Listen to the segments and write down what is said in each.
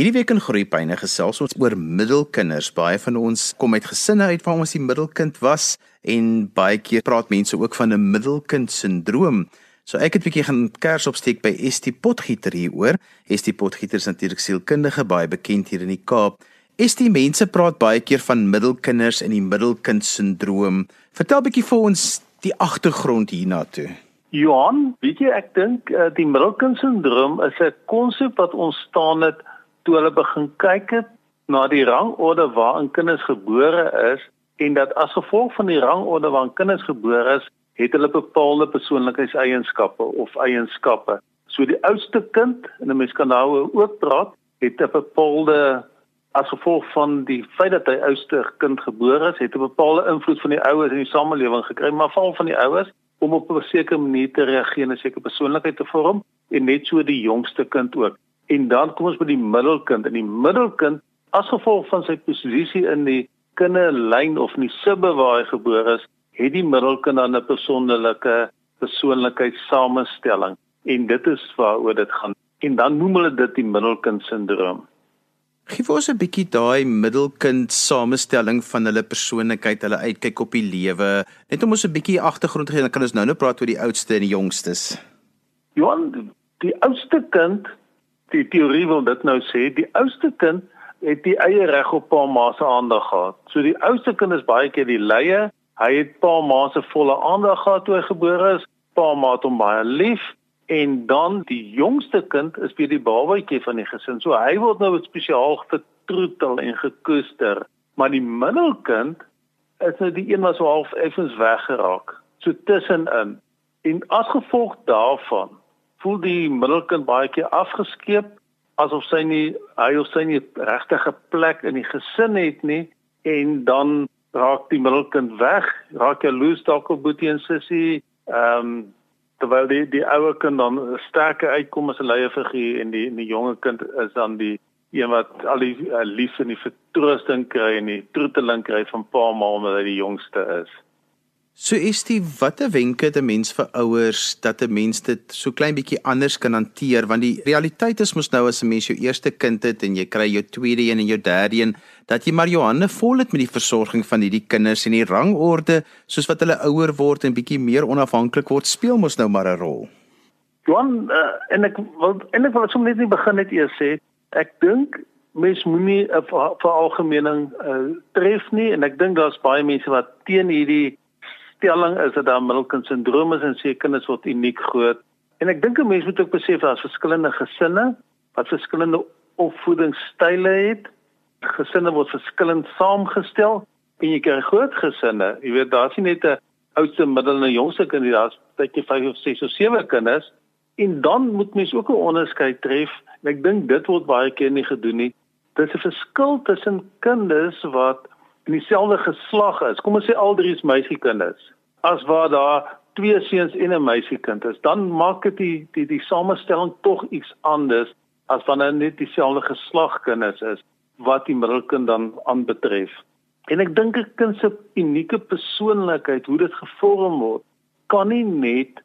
Hierdie week in Groepyne gesels ons oor middelkinders. Baie van ons kom uit gesinne uit waar ons die middelkind was en baie keer praat mense ook van 'n middelkind sindroom. So ek het 'n bietjie gaan kers opsteek by Estie Potgieter hieroor. Estie Potgieter is natuurlik sielkundige, baie bekend hier in die Kaap. Estie, mense praat baie keer van middelkinders en die middelkind sindroom. Vertel bietjie vir ons die agtergrond hiernatoe. Johan, weet jy ek dink uh, die middelkind sindroom is 'n konsep wat ontstaan het toe hulle begin kyk het na die rangorde waarin kinders gebore is en dat as gevolg van die rangorde waarin kinders gebore is, het hulle bepaalde persoonlikheidseienskappe of eienskappe. So die oudste kind, en 'n mens kan nou ook praat, het 'n bepaalde as gevolg van die feit dat hy oudste kind gebore is, het 'n bepaalde invloed van die ouers in die samelewing gekry, maar val van die ouers om op 'n sekere manier te reageer en 'n sekere persoonlikheid te vorm en net so die jongste kind ook. En dan kom ons by die middelkind. En die middelkind as gevolg van sy posisie in die kinderlyn of in die sibbe waar hy gebore is, het die middelkind dan 'n persoonlike persoonlikheidssamestelling. En dit is waaroor dit gaan. En dan noem hulle dit die middelkind sindroom. Gee vir ons 'n bietjie daai middelkind samestelling van hulle persoonlikheid, hulle uitkyk op die lewe. Net om ons 'n bietjie agtergrond te gee, dan kan ons nou nou praat oor die oudste en die jongstes. Johan, die oudste kind die teorie wil dit nou sê die oudste kind het die eie reg op pa ma se aandag gehad. So die oudste kind is baie keer die leier. Hy het pa ma se volle aandag gehad toe hy gebore is. Pa ma het hom baie lief en dan die jongste kind is weer die babatjie van die gesin. So hy word nou spesiaal vertroetel en gekoester. Maar die middelkind is nou die een wat so half effens weggeraak. So tussenin. En as gevolg daarvan voel die middelkind baie keer afgeskeep asof sy nie hy of sy nie regtige plek in die gesin het nie en dan raak die middelkind weg raak jaloes dalk op boetie en sussie ehm um, terwyl die die ouer kind dan sterker uitkom as 'n leierfiguur en die die jonger kind is dan die een wat al die uh, liefde en die vertroosting kry en die troeteling kry van pa ma omdat hy die jongste is So is die watter wenke het 'n mens vir ouers dat 'n mens dit so klein bietjie anders kan hanteer want die realiteit is mos nou as 'n mens jou eerste kind het en jy kry jou tweede een en jou derde een dat jy maar jou hande vol het met die versorging van hierdie kinders en die rangorde soos wat hulle ouer word en bietjie meer onafhanklik word speel mos nou maar 'n rol. Johan uh, en ek wil ek wil sommer net begin net eers sê ek dink mens moenie 'n veralgemening uh, tref nie en ek dink daar's baie mense wat teen hierdie stelling is dat daar middelkind sindroom is en sê kinders word uniek groot. En ek dink 'n mens moet ook besef daar's verskillende gesinne wat verskillende opvoedingsstyle het. Gesinne word verskillend saamgestel en jy kry groot gesinne. Jy weet daar's nie net 'n oudste, middel en jongste kind nie, daar's baie 5 of 6 of 7 kinders. En dan moet mens ook 'n onderskeid tref. En ek dink dit word baie keer nie gedoen nie. Dis 'n verskil tussen kinders wat in dieselfde geslag is, kom ons sê al drie is meisiekinders, as waar daar twee seuns en 'n meisiekind is, dan maak dit die die die samestelling tog iets anders as wanneer net dieselfde geslag kinders is wat die middelkind dan aanbetref. En ek dink 'n kind se unieke persoonlikheid, hoe dit gevorm word, kan nie net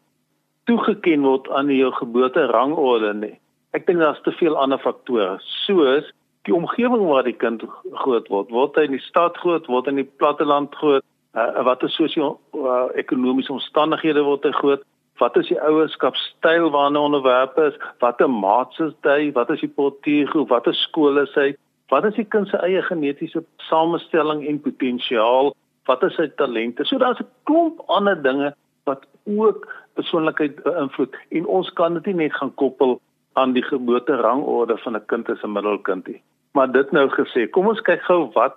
toegeken word aan jou geboorte rangorde nie. Ek dink daar's te veel ander faktore, soos die omgewing waar die kind groot word. Word hy in die stad groot, word hy in die platteland groot? Uh, wat is sosio-ekonomiese uh, omstandighede word hy groot? Wat is die ouerskapstyl waarna onderwerp is? Watter maats is hy? Wat is die portuïergroep? Watter skool is hy? Wat is die kind se eie genetiese samestelling en potensiaal? Wat is sy talente? So daar's 'n klomp ander dinge wat ook persoonlikheid beïnvloed en ons kan dit nie net gaan koppel aan die geboorterangorde van 'n kind as 'n middelkind nie. Maar dit nou gesê, kom ons kyk gou wat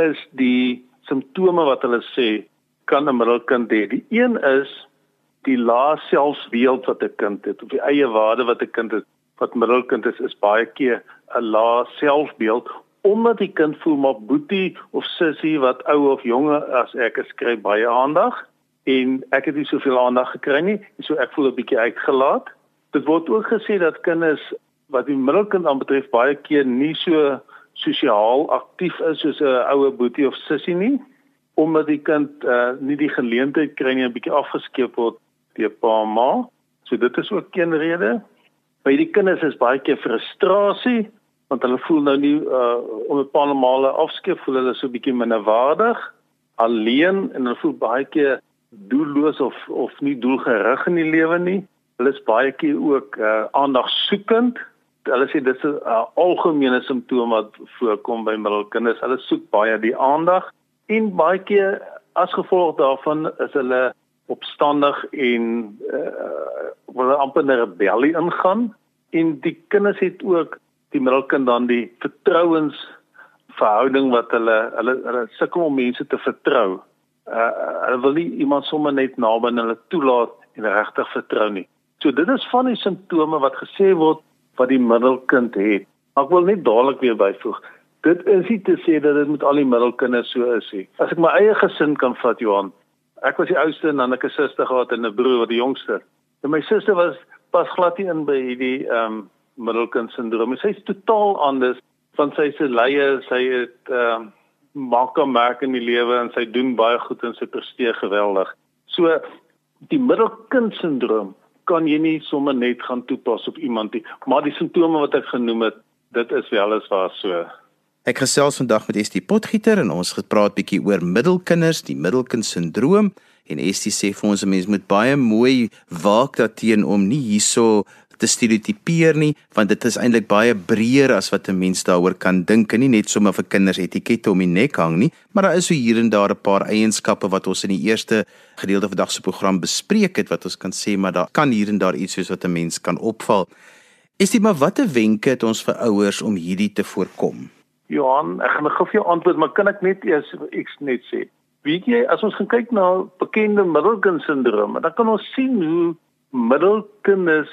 is die simptome wat hulle sê kan 'n middelkind hê. Die een is die lae selfbeeld wat 'n kind het of die eie waarde wat 'n kind het wat middelkind is is baie keer 'n lae selfbeeld omdat die kind voel maar boetie of sussie wat ou of jonger as ek is kry baie aandag en ek het nie soveel aandag gekry nie so ek voel 'n bietjie uitgelaat. Dit word ook gesê dat kinders wat die middelkind aanbetref baie keer nie so sosiaal aktief is soos 'n ouer boetie of sussie nie omdat die kind uh, nie die geleentheid kry nie 'n bietjie afgeskeep word deur pa en ma. So dit is ook een rede. By die kinders is baie keer frustrasie want hulle voel nou nie uh om 'n paar normale afskeid voel hulle so bietjie minderwaardig, alleen en hulle voel baie keer doelloos of of nie doelgerig in die lewe nie. Hulle is baie keer ook uh aandag soekend. Hulle sê dit is 'n algemene simptoom wat voorkom by middelkinders. Hulle soek baie die aandag en baie keer as gevolg daarvan is hulle opstandig en uh wil amper 'n rebellie ingaan en die kinders het ook die middelkind dan die vertrouensverhouding wat hulle hulle hulle sukkel om mense te vertrou. Uh hulle wil nie iemand sommer net naby hulle toelaat en regtig vertrou nie. So dit is van die simptome wat gesê word wat die middelkind het. Ek wil net dadelik weer byvoeg. Dit is nie te sê dat dit met al die middelkinders so is nie. As ek my eie gesin kan vat Johan. Ek was die oudste en dan ek 'n suster gehad en 'n broer wat die jongste. En my suster was pas glad nie in by hierdie ehm um, middelkind sindroom. Sy is totaal anders van sy se leie, sy het ehm uh, maak 'n merk in die lewe en sy doen baie goed en sy presteer geweldig. So die middelkind sindroom kan jy nie sommer net gaan toepas op iemand nie, maar die simptome wat ek genoem het, dit is wel eens waar so. Ek gesels vandag met Estie Potgieter en ons gepraat bietjie oor middelkinders, die middelkind sindroom en Estie sê vir ons 'n mens moet baie mooi waak daarteen om nie hierso te stereotipeer nie want dit is eintlik baie breër as wat 'n mens daaroor kan dink en nie net sommer vir kinders etikette om die nek hang nie maar daar is so hier en daar 'n paar eienskappe wat ons in die eerste gedeelte van vandag se program bespreek het wat ons kan sê maar daar kan hier en daar iets soos wat 'n mens kan opval. Is dit maar watter wenke het ons vir ouers om hierdie te voorkom? Johan ek gaan gou vir jou antwoord maar kan ek net eers ek net sê? Weet jy, as ons gaan kyk na bekende middelkind sindroom, dan kan ons sien hoe middelkinders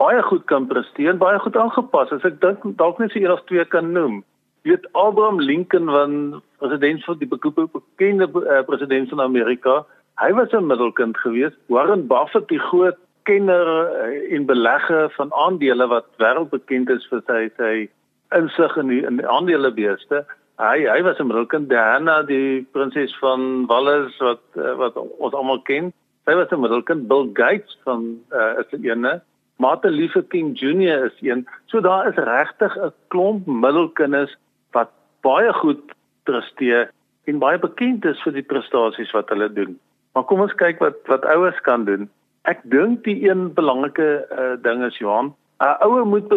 baie goed kan presteer, baie goed aangepas. As ek dink dalk net so een of twee kan noem. Jy weet Abraham Lincoln van president van die bekende uh, president van Amerika. Hy was 'n middelkind geweest. Warren Buffett, die groot kenner uh, en belegger van aandele wat wêreldbekend is vir sy sy insig in die, in die aandelebeeste. Hy hy was 'n middelkind. Diana, die prinses van Wales wat uh, wat ons almal ken. Sy was 'n middelkind. Bill Gates van uh, is 'n ene. Martin Luther King Jr is een. So daar is regtig 'n klomp middelkinders wat baie goed presteer en baie bekend is vir die prestasies wat hulle doen. Maar kom ons kyk wat wat ouers kan doen. Ek dink die een belangrike uh, ding is Johan, 'n ouer moet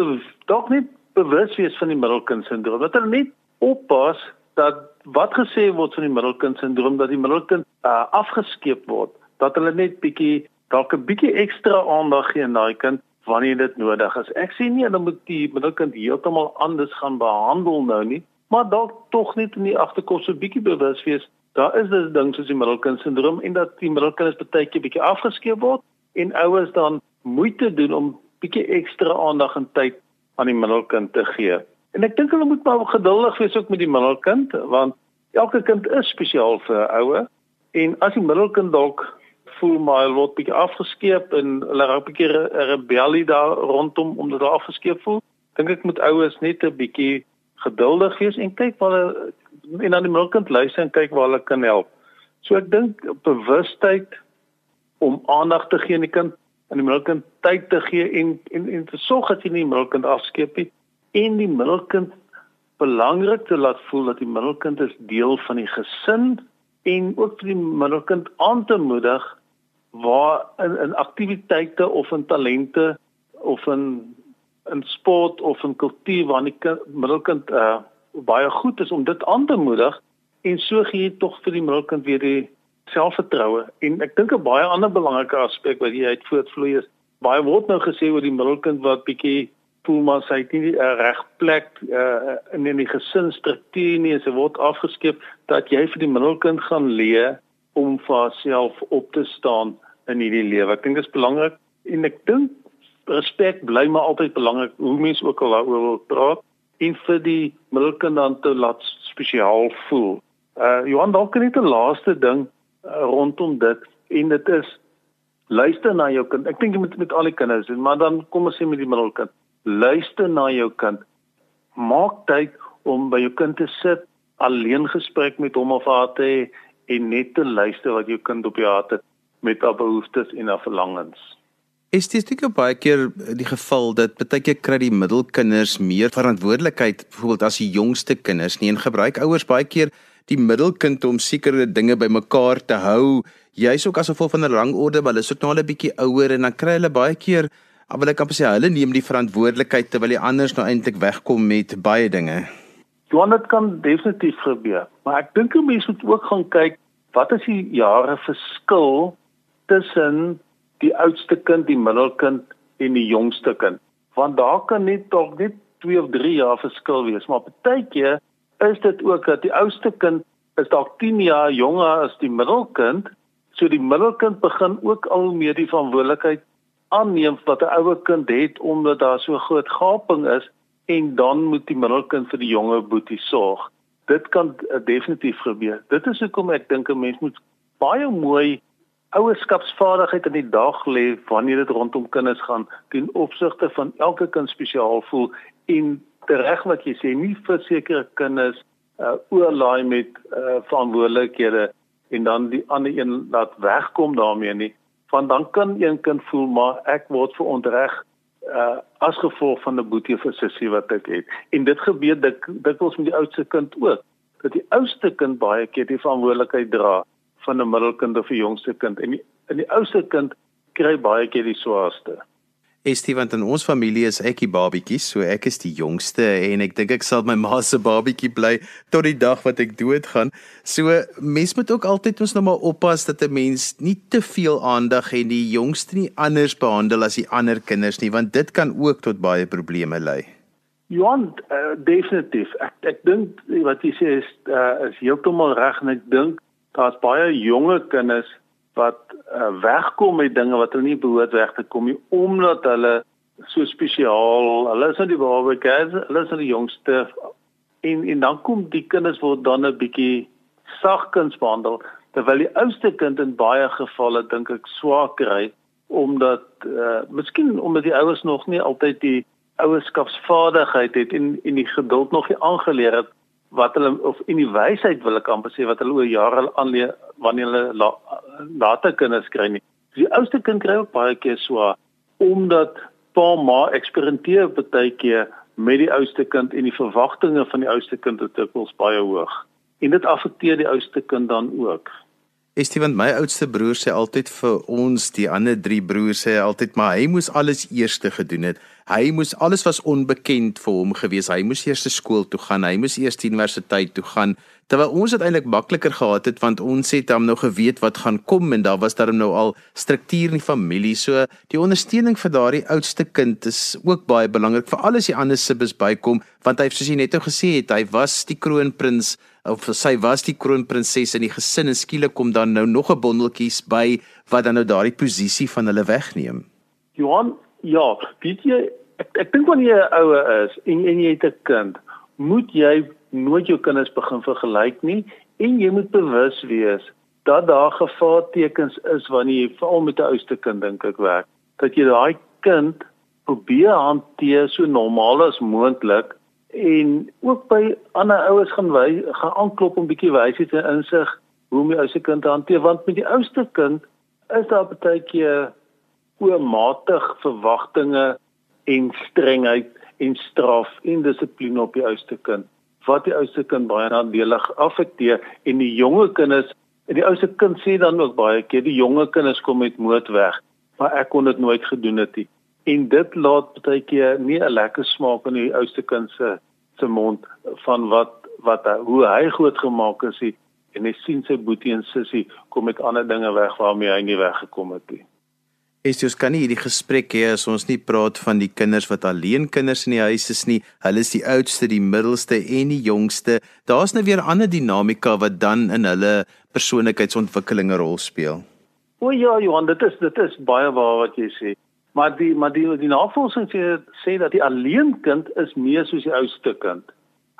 dalk net bewus wees van die middelkind sindroom. Dat hulle net oppas dat wat gesê word van die middelkind sindroom dat die middelkind uh, afgeskeep word, dat hulle net bietjie dalk 'n bietjie ekstra aandag gee aan daai kind wanneer dit nodig is. Ek sê nie hulle moet die middelkind heeltemal anders gaan behandel nou nie, maar dalk tog net in die agterkop so bietjie bewus wees. Daar is dis ding soos die middelkind sindroom en dat die middelkind is baie bietjie afgeskeep word en ouers dan moeite doen om bietjie ekstra aandag en tyd aan die middelkind te gee. En ek dink hulle moet maar geduldig wees ook met die middelkind want elke kind is spesiaal vir 'n ouer en as die middelkind dalk voel maar hulle word bietjie afgeskeep en hulle raak bietjie 'n rebellie daar rondom omdat hulle afgeskeep voel. Dink ek moet ouers net 'n bietjie geduldig wees en kyk waar hulle en aan die middelkind luister en kyk waar hulle kan help. So ek dink bewustheid om aandag te gee aan die kind en die middelkind tyd te gee en en en te sorg dat jy nie die middelkind afskeep nie en die middelkind belangrik te laat voel dat die middelkind is deel van die gesin en ook vir die middelkind aan te moedig waar in, in aktiwiteite of in talente of in in sport of in kultuur waar die kind, middelkind uh, baie goed is om dit aan te moedig en so gee jy tog vir die middelkind weer die selfvertroue. En ek dink 'n baie ander belangrike aspek wat jy uit voortvloei is baie word nou gesê oor die middelkind wat bietjie voel maar sy het nie 'n uh, reg plek uh, in in die gesinsstruktuur nie. En sy word afgeskep dat jy vir die middelkind gaan leer om vir haarself op te staan in hierdie lewe. Ek dink dit is belangrik en ek dink respek bly maar altyd belangrik hoe mense ook al daaroor wil praat en vir die middelkind dan te laat spesiaal voel. Uh Johan dalk net 'n laaste ding uh, rondom dit en dit is luister na jou kind. Ek dink jy moet met al die kinders doen, maar dan kom ons sê met die middelkind. Luister na jou kind. Maak tyd om by jou kind te sit, alleen gesprek met hom of haar te hê en net te luister wat jou kind op jou hart het met haar behoeftes en haar verlangens. Is dit steeds baie keer die geval dat baie keer kry die middelkinders meer verantwoordelikheid byvoorbeeld as die jongste kinders nie en gebruik ouers baie keer die middelkind om sekere dinge bymekaar te hou jy's ook asof van 'n rangorde maar hulle is ook nou al 'n bietjie ouer en dan kry hulle baie keer wil ek amper sê hulle neem die verantwoordelikheid terwyl die anders nou eintlik wegkom met baie dinge Johan dit kan definitief gebeur maar ek dink 'n mens moet ook gaan kyk wat is die jare verskil tussen die oudste kind, die middelkind en die jongste kind. Want daar kan net tog net 2 of 3 jaar verskil wees, maar partykeer is dit ook dat die oudste kind is dalk 10 jaar jonger as die middelkind, so die middelkind begin ook al meer die verantwoordelikheid aanneem wat 'n ouer kind het omdat daar so groot gaping is en dan moet die middelkind vir die jonger boetie sorg. Dit kan uh, definitief gebeur. Dit is hoekom ek dink 'n mens moet baie mooi ouerskapsvaardigheid in die dag lê wanneer dit rondom kinders gaan ten opsigte van elke kind spesiaal voel en reg wat jy sê nie vir sekere kinders uh, oorlaai met uh, verantwoordelikhede en dan die ander een laat wegkom daarmee nie. Want dan kan een kind voel maar ek word verontreg uh, as gevolg van 'n boetie vir sussie wat ek het. En dit gebeur dik dikwels met die oudste kind ook dat die oudste kind baie keer die verantwoordelikheid dra van 'n middelkind of 'n jongste kind en die, en die ouste kind kry baie keer die swaarste. Estie want in ons familie is ek die babietjie, so ek is die jongste en ek dink ek sal my ma se babietjie bly tot die dag wat ek doodgaan. So mens moet ook altyd ons nou maar oppas dat 'n mens nie te veel aandag het die jongste nie anders behandel as die ander kinders nie, want dit kan ook tot baie probleme lei. Johan, uh, definitief. Ek ek dink wat jy sê is uh, is heeltemal reg en ek dink daar's baie jonge kinders wat uh, wegkom met dinge wat hulle nie behoort weg te kom nie omdat hulle so spesiaal, hulle is nou die babatjies, hulle is nou die jongste en en dan kom die kinders word dan 'n bietjie sagkens behandel terwyl die oudste kind in baie gevalle dink ek swaar kry omdat uh, miskien omdat die ouers nog nie altyd die ouerskapsvaardigheid het en en die geduld nog nie aangeleer het wat hulle of in die wysheid wil ek amper sê wat hulle oor jare aanleer wanneer hulle la, later kinders kry nie. Die oudste kind kry ook baie keer so omdat pa ma eksperimenteer baie keer met die oudste kind en die verwagtinge van die oudste kind is dikwels baie hoog. En dit affekteer die oudste kind dan ook. Esteban, my oudste broer sê altyd vir ons, die ander drie broers sê altyd maar hy moes alles eerste gedoen het. Hy moes alles was onbekend vir hom gewees. Hy moes eers skool toe gaan. Hy moes eers universiteit toe gaan. Terwyl ons dit eintlik makliker gehad het want ons het hom nou geweet wat gaan kom en daar was daar nou al struktuur in die familie. So die ondersteuning vir daardie oudste kind is ook baie belangrik vir alles die ander sibbes bykom want hy soos jy net nou gesê het, hy was die kroonprins of sy was die kroonprinses in die gesin en skielik kom dan nou nog 'n bondeltjies by wat dan nou daardie posisie van hulle wegneem. Johan, ja, weet jy, ek ek dink wanneer jy 'n ouer is en en jy het 'n kind, moet jy nooit jou kinders begin vergelyk nie en jy moet bewus wees dat daar gevaartekens is wanneer jy veral met 'n ouste kind dink ek werk, dat jy daai kind probeer hanteer so normaal as moontlik en ook by ander ouers gaan wy gaan aanklop om bietjie wysheid en insig hoe om die ouste kind te hanteer want met die ouste kind is daar baie keer oormatig verwagtinge en strengheid en straf en dissipline op die ouste kind wat die ouste kind baie nadelig affekteer en die jonger kinders en die ouste kind sê dan ook baie keer die jonger kinders kom met moed weg maar ek kon dit nooit gedoen het nie en dit laat baie keer nie 'n lekker smaak in die ouste kind se se mond van wat wat hoe hy groot gemaak is hy, en hy sien sy boetie en sussie kom met ander dinge weg waarmee hy nie weggekom het nie. Esius kan nie hierdie gesprek hê as ons nie praat van die kinders wat alleen kinders in die huis is nie. Hulle is die oudste, die middelste en die jongste. Daar's nou weer ander dinamika wat dan in hulle persoonlikheidsontwikkeling 'n rol speel. O ja, Johan, dit is dit is baie waar wat jy sê. Maar die maar die die navorsing sê sê dat die alleenkind is meer soos die oudste kind.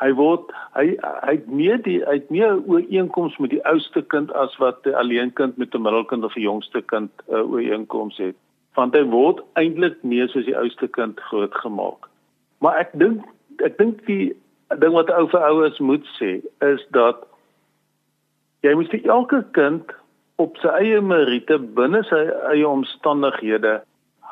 Hy word hy hy het meer die hy het meer ooreenkomste met die oudste kind as wat die alleenkind met 'n middelkind of 'n jongste kind uh, ooreenkomste het. Want hy word eintlik meer soos die oudste kind grootgemaak. Maar ek dink ek dink die ding wat ou vir ouers moet sê is dat jy moet vir elke kind op sy eie meriete binne sy eie omstandighede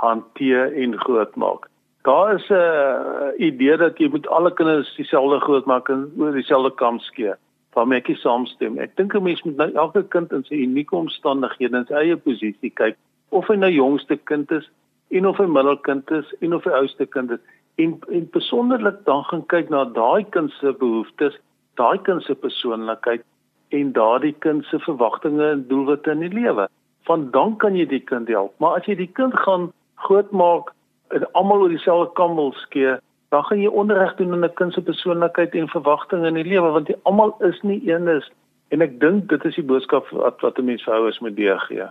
hanteer en grootmaak. Daar is 'n uh, idee dat jy moet alle kinders dieselfde grootmaak en oor dieselfde kam skeer. Waarmee ek saamstem. Ek dink 'n mens moet nou elke kind in sy unieke omstandighede en sy eie posisie kyk of hy nou jongste kind is en of hy middelkind is en of hy oudste kind is en en besonderlik dan gaan kyk na daai kind se behoeftes, daai kind se persoonlikheid en daardie kind se verwagtinge en doelwitte in die lewe. Van dan kan jy die kind help. Maar as jy die kind gaan grootmaak almal oor dieselfde kam wil skeer, dan gaan jy onreg doen aan 'n kind se persoonlikheid en verwagtinge in die lewe want jy almal is nie een is en ek dink dit is die boodskap wat wat 'n mens vir ouers moet gee.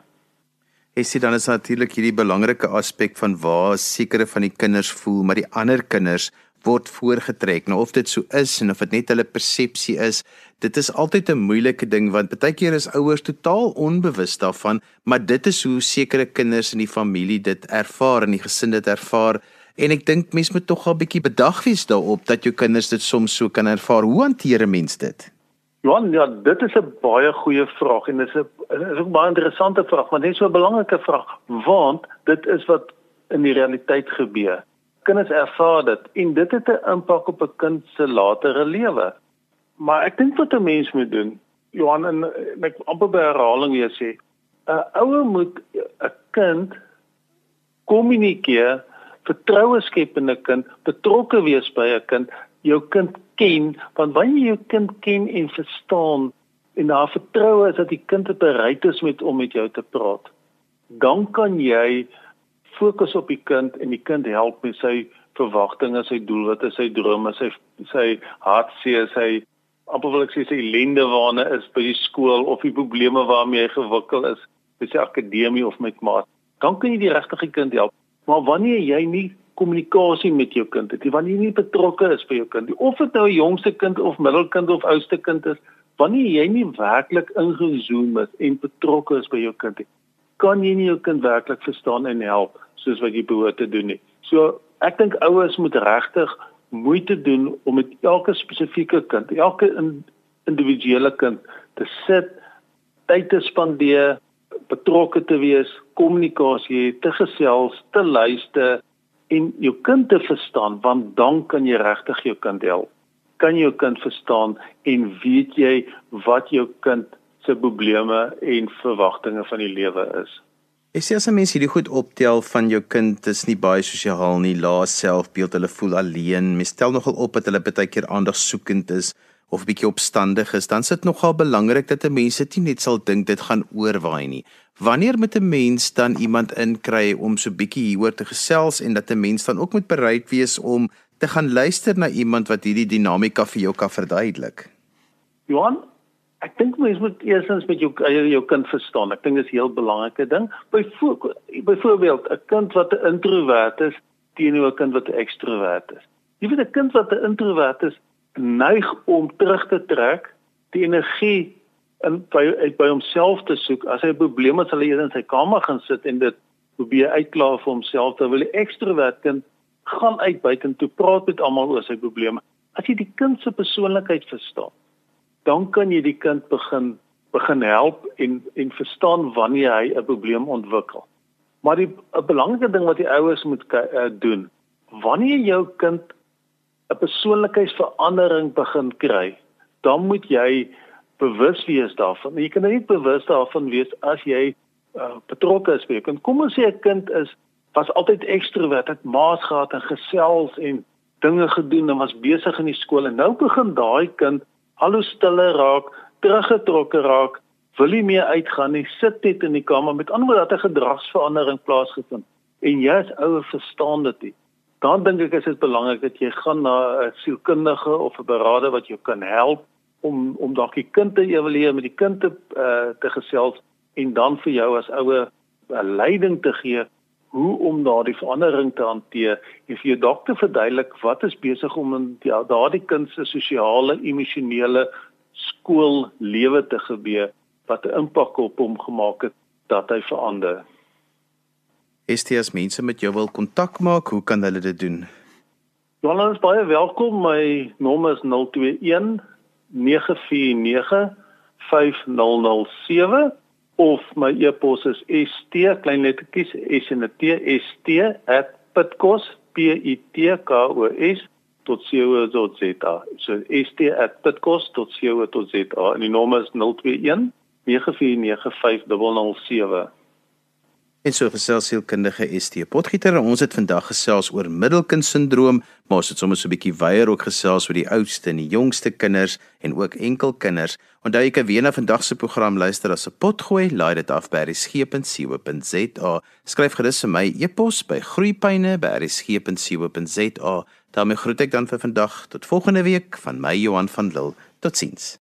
Jy sien dan is natuurlik hierdie belangrike aspek van waar sekere van die kinders voel, maar die ander kinders word voorgetrek. Nou of dit so is en of dit net hulle persepsie is, dit is altyd 'n moeilike ding want baie keer is ouers totaal onbewus daarvan, maar dit is hoe sekere kinders in die familie dit ervaar en die gesin dit ervaar. En ek dink mense moet tog 'n bietjie bedag wees daarop dat jou kinders dit soms so kan ervaar. Hoe hanteer 'n mens dit? Johan, ja, dit is 'n baie goeie vraag en dit is 'n is ook baie interessante vraag, maar net so 'n belangrike vraag, want dit is wat in die realiteit gebeur kinders ervaar dit en dit het 'n impak op 'n kind se latere lewe. Maar ek dink wat 'n mens moet doen, Johan en ek amper by herhaling weer sê, 'n ouer moet 'n kind kommunikeer, vertroue skep in 'n kind, betrokke wees by 'n kind, jou kind ken, want wanneer jy jou kind ken en verstaan en daar vertroue is dat die kind bereid is met om met jou te praat, dan kan jy fokus op die kind en die kind help met sy verwagtinge, sy doelwitte, sy drome, sy sy hartseer, sy amper wil ek sê sy ellende waarna is by die skool of die probleme waarmee hy gewikkel is by sy akademie of met maat. Dan kan jy die regte kind help. Maar wanneer jy nie kommunikasie met jou kind het, wanneer jy nie betrokke is by jou kind nie, of dit nou 'n jongste kind of middelkind of oudste kind is, wanneer jy nie werklik ingezoom is en betrokke is by jou kind nie, kan jy nie jou kind werklik verstaan en help soos wat jy behoort te doen nie. So ek dink ouers moet regtig moeite doen om met elke spesifieke kind, elke in, individuele kind te sit, tyd te spandeer, betrokke te wees, kommunikasie te gesels, te luister en jou kind te verstaan want dan kan jy regtig jou kind help. Kan jou kind verstaan en weet jy wat jou kind se probleme en verwagtinge van die lewe is. Ek sê as 'n mens hierdie goed optel van jou kind is nie baie sosiaal nie, lae selfbeeld, hulle voel alleen, mens tel nogal op dat hulle baie keer aandag soekend is of bietjie opstandig is, dan sit nogal belangrik dat 'n mens dit net sal dink dit gaan oorwaai nie. Wanneer moet 'n mens dan iemand inkry om so bietjie hieroor te gesels en dat 'n mens dan ook moet bereid wees om te gaan luister na iemand wat hierdie dinamika vir jou kan verduidelik? Johan, Ek dink mens moet eersins met jou jou kind verstaan. Ek dink dit is 'n heel belangrike ding. Byvoorbeeld 'n kind wat 'n introwert is teenoor 'n kind wat 'n ekstrowert is. Jy weet 'n kind wat 'n introwert is, neig om terug te trek, die energie in by by homself te soek. As hy 'n probleem het, sal hy in sy kamer gaan sit en dit probeer uitklaar vir homself. Terwyl die ekstrowert kind gaan uit buitentoe praat met almal oor sy probleme. As jy die kind se persoonlikheid verstaan, dan kan jy die kind begin begin help en en verstaan wanneer hy 'n probleem ontwikkel. Maar die 'n belangrike ding wat die ouers moet uh, doen, wanneer jou kind 'n persoonlikheidsverandering begin kry, dan moet jy bewus wees daarvan. Jy kan net bewus daarvan wees as jy uh, betrokke is by jou kind. Kom ons sê 'n kind is was altyd ekstrovert, het maas gehad en gesels en dinge gedoen en was besig in die skool en nou begin daai kind alhoewel stiller raak, teruggetrokke raak, wil nie meer uitgaan nie, sit net in die kamer met ander woorde dat 'n gedragsverandering plaasgevind. En jy as ouer verstaan dit nie. Dan dink ek is dit belangrik dat jy gaan na 'n sielkundige of 'n beraader wat jou kan help om om dalk die kind te evalueer met die kind te uh, te gesels en dan vir jou as ouer 'n leiding te gee hoe om daardie verandering te hanteer en vir jou dokter verduidelik wat is besig om in ja, daardie kind se sosiale emosionele skoollewe te gebeur wat 'n impak op hom gemaak het dat hy verander. STS mense met jou wil kontak maak, hoe kan hulle dit doen? Jonas baie welkom. My nommer is 021 949 5007 of my e-pos is st klein lettertjies s 'n t st@pitkos.co.za so st@pitkos.co.za en die nommer is 021 9495007 En so gesels sielkundige ST Potgieter en ons het vandag gesels oor middelkindsindroom, maar ons het sommer so 'n bietjie weier ook gesels oor die oudste en die jongste kinders en ook enkelkinders. Onthou jy kan weer na vandag se program luister as 'n potgooi, laai dit af by resgep.co.za. Skryf gerus vir my e-pos by groeipyne@resgep.co.za. daarmee groet ek dan vir vandag tot volgende week van my Johan van Lille. Totsiens.